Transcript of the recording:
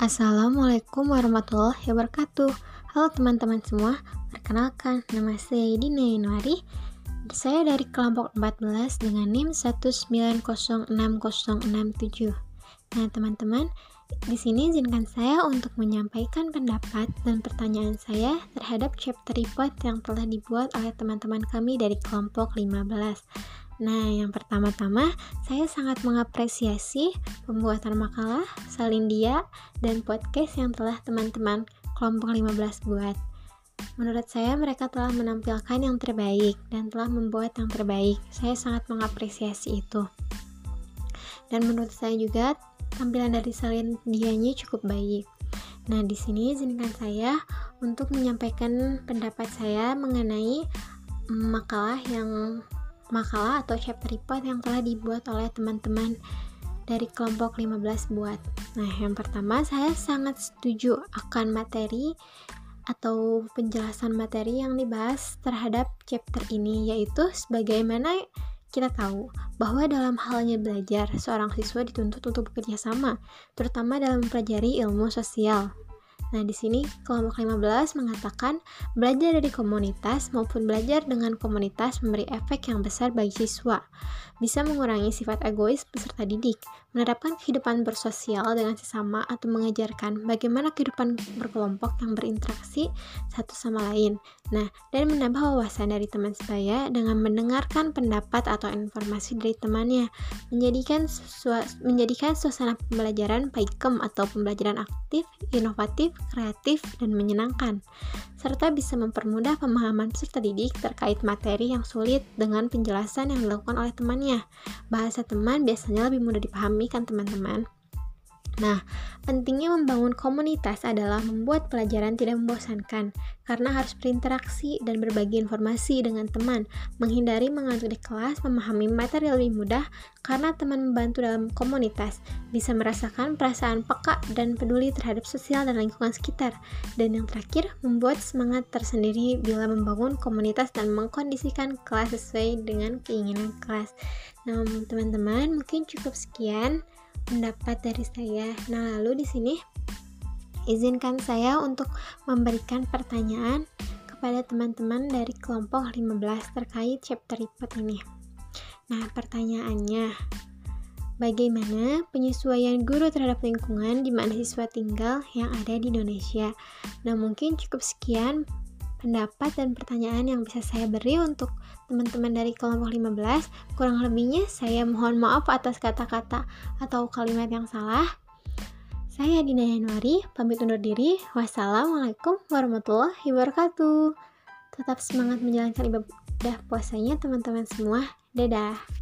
Assalamualaikum warahmatullahi wabarakatuh. Halo teman-teman semua Perkenalkan, nama saya Dina Yanuari Saya dari kelompok 14 dengan NIM 1906067 Nah teman-teman di sini izinkan saya untuk menyampaikan pendapat dan pertanyaan saya terhadap chapter report yang telah dibuat oleh teman-teman kami dari kelompok 15. Nah, yang pertama-tama, saya sangat mengapresiasi pembuatan makalah, salindia, dan podcast yang telah teman-teman kelompok 15 buat. Menurut saya, mereka telah menampilkan yang terbaik dan telah membuat yang terbaik. Saya sangat mengapresiasi itu. Dan menurut saya juga, tampilan dari salindianya cukup baik. Nah, di sini izinkan saya untuk menyampaikan pendapat saya mengenai makalah yang makalah atau chapter report yang telah dibuat oleh teman-teman dari kelompok 15 buat. Nah, yang pertama saya sangat setuju akan materi atau penjelasan materi yang dibahas terhadap chapter ini yaitu sebagaimana kita tahu bahwa dalam halnya belajar, seorang siswa dituntut untuk bekerja sama, terutama dalam mempelajari ilmu sosial. Nah, di sini kelompok 15 mengatakan belajar dari komunitas maupun belajar dengan komunitas memberi efek yang besar bagi siswa. Bisa mengurangi sifat egois peserta didik, menerapkan kehidupan bersosial dengan sesama atau mengajarkan bagaimana kehidupan berkelompok yang berinteraksi satu sama lain. Nah, dan menambah wawasan dari teman sebaya dengan mendengarkan pendapat atau informasi dari temannya, menjadikan menjadikan suasana pembelajaran paikem atau pembelajaran aktif, inovatif, kreatif, dan menyenangkan, serta bisa mempermudah pemahaman peserta didik terkait materi yang sulit dengan penjelasan yang dilakukan oleh temannya. Bahasa teman biasanya lebih mudah dipahami kan teman-teman? Nah, pentingnya membangun komunitas adalah membuat pelajaran tidak membosankan, karena harus berinteraksi dan berbagi informasi dengan teman, menghindari mengantuk di kelas, memahami materi lebih mudah, karena teman membantu dalam komunitas, bisa merasakan perasaan peka dan peduli terhadap sosial dan lingkungan sekitar, dan yang terakhir, membuat semangat tersendiri bila membangun komunitas dan mengkondisikan kelas sesuai dengan keinginan kelas. Nah, teman-teman, mungkin cukup sekian pendapat dari saya. Nah, lalu di sini izinkan saya untuk memberikan pertanyaan kepada teman-teman dari kelompok 15 terkait chapter report ini. Nah, pertanyaannya, bagaimana penyesuaian guru terhadap lingkungan di mana siswa tinggal yang ada di Indonesia? Nah, mungkin cukup sekian pendapat dan pertanyaan yang bisa saya beri untuk teman-teman dari kelompok 15. Kurang lebihnya saya mohon maaf atas kata-kata atau kalimat yang salah. Saya Dina Yanuari, pamit undur diri. Wassalamualaikum warahmatullahi wabarakatuh. Tetap semangat menjalankan ibadah puasanya teman-teman semua. Dadah.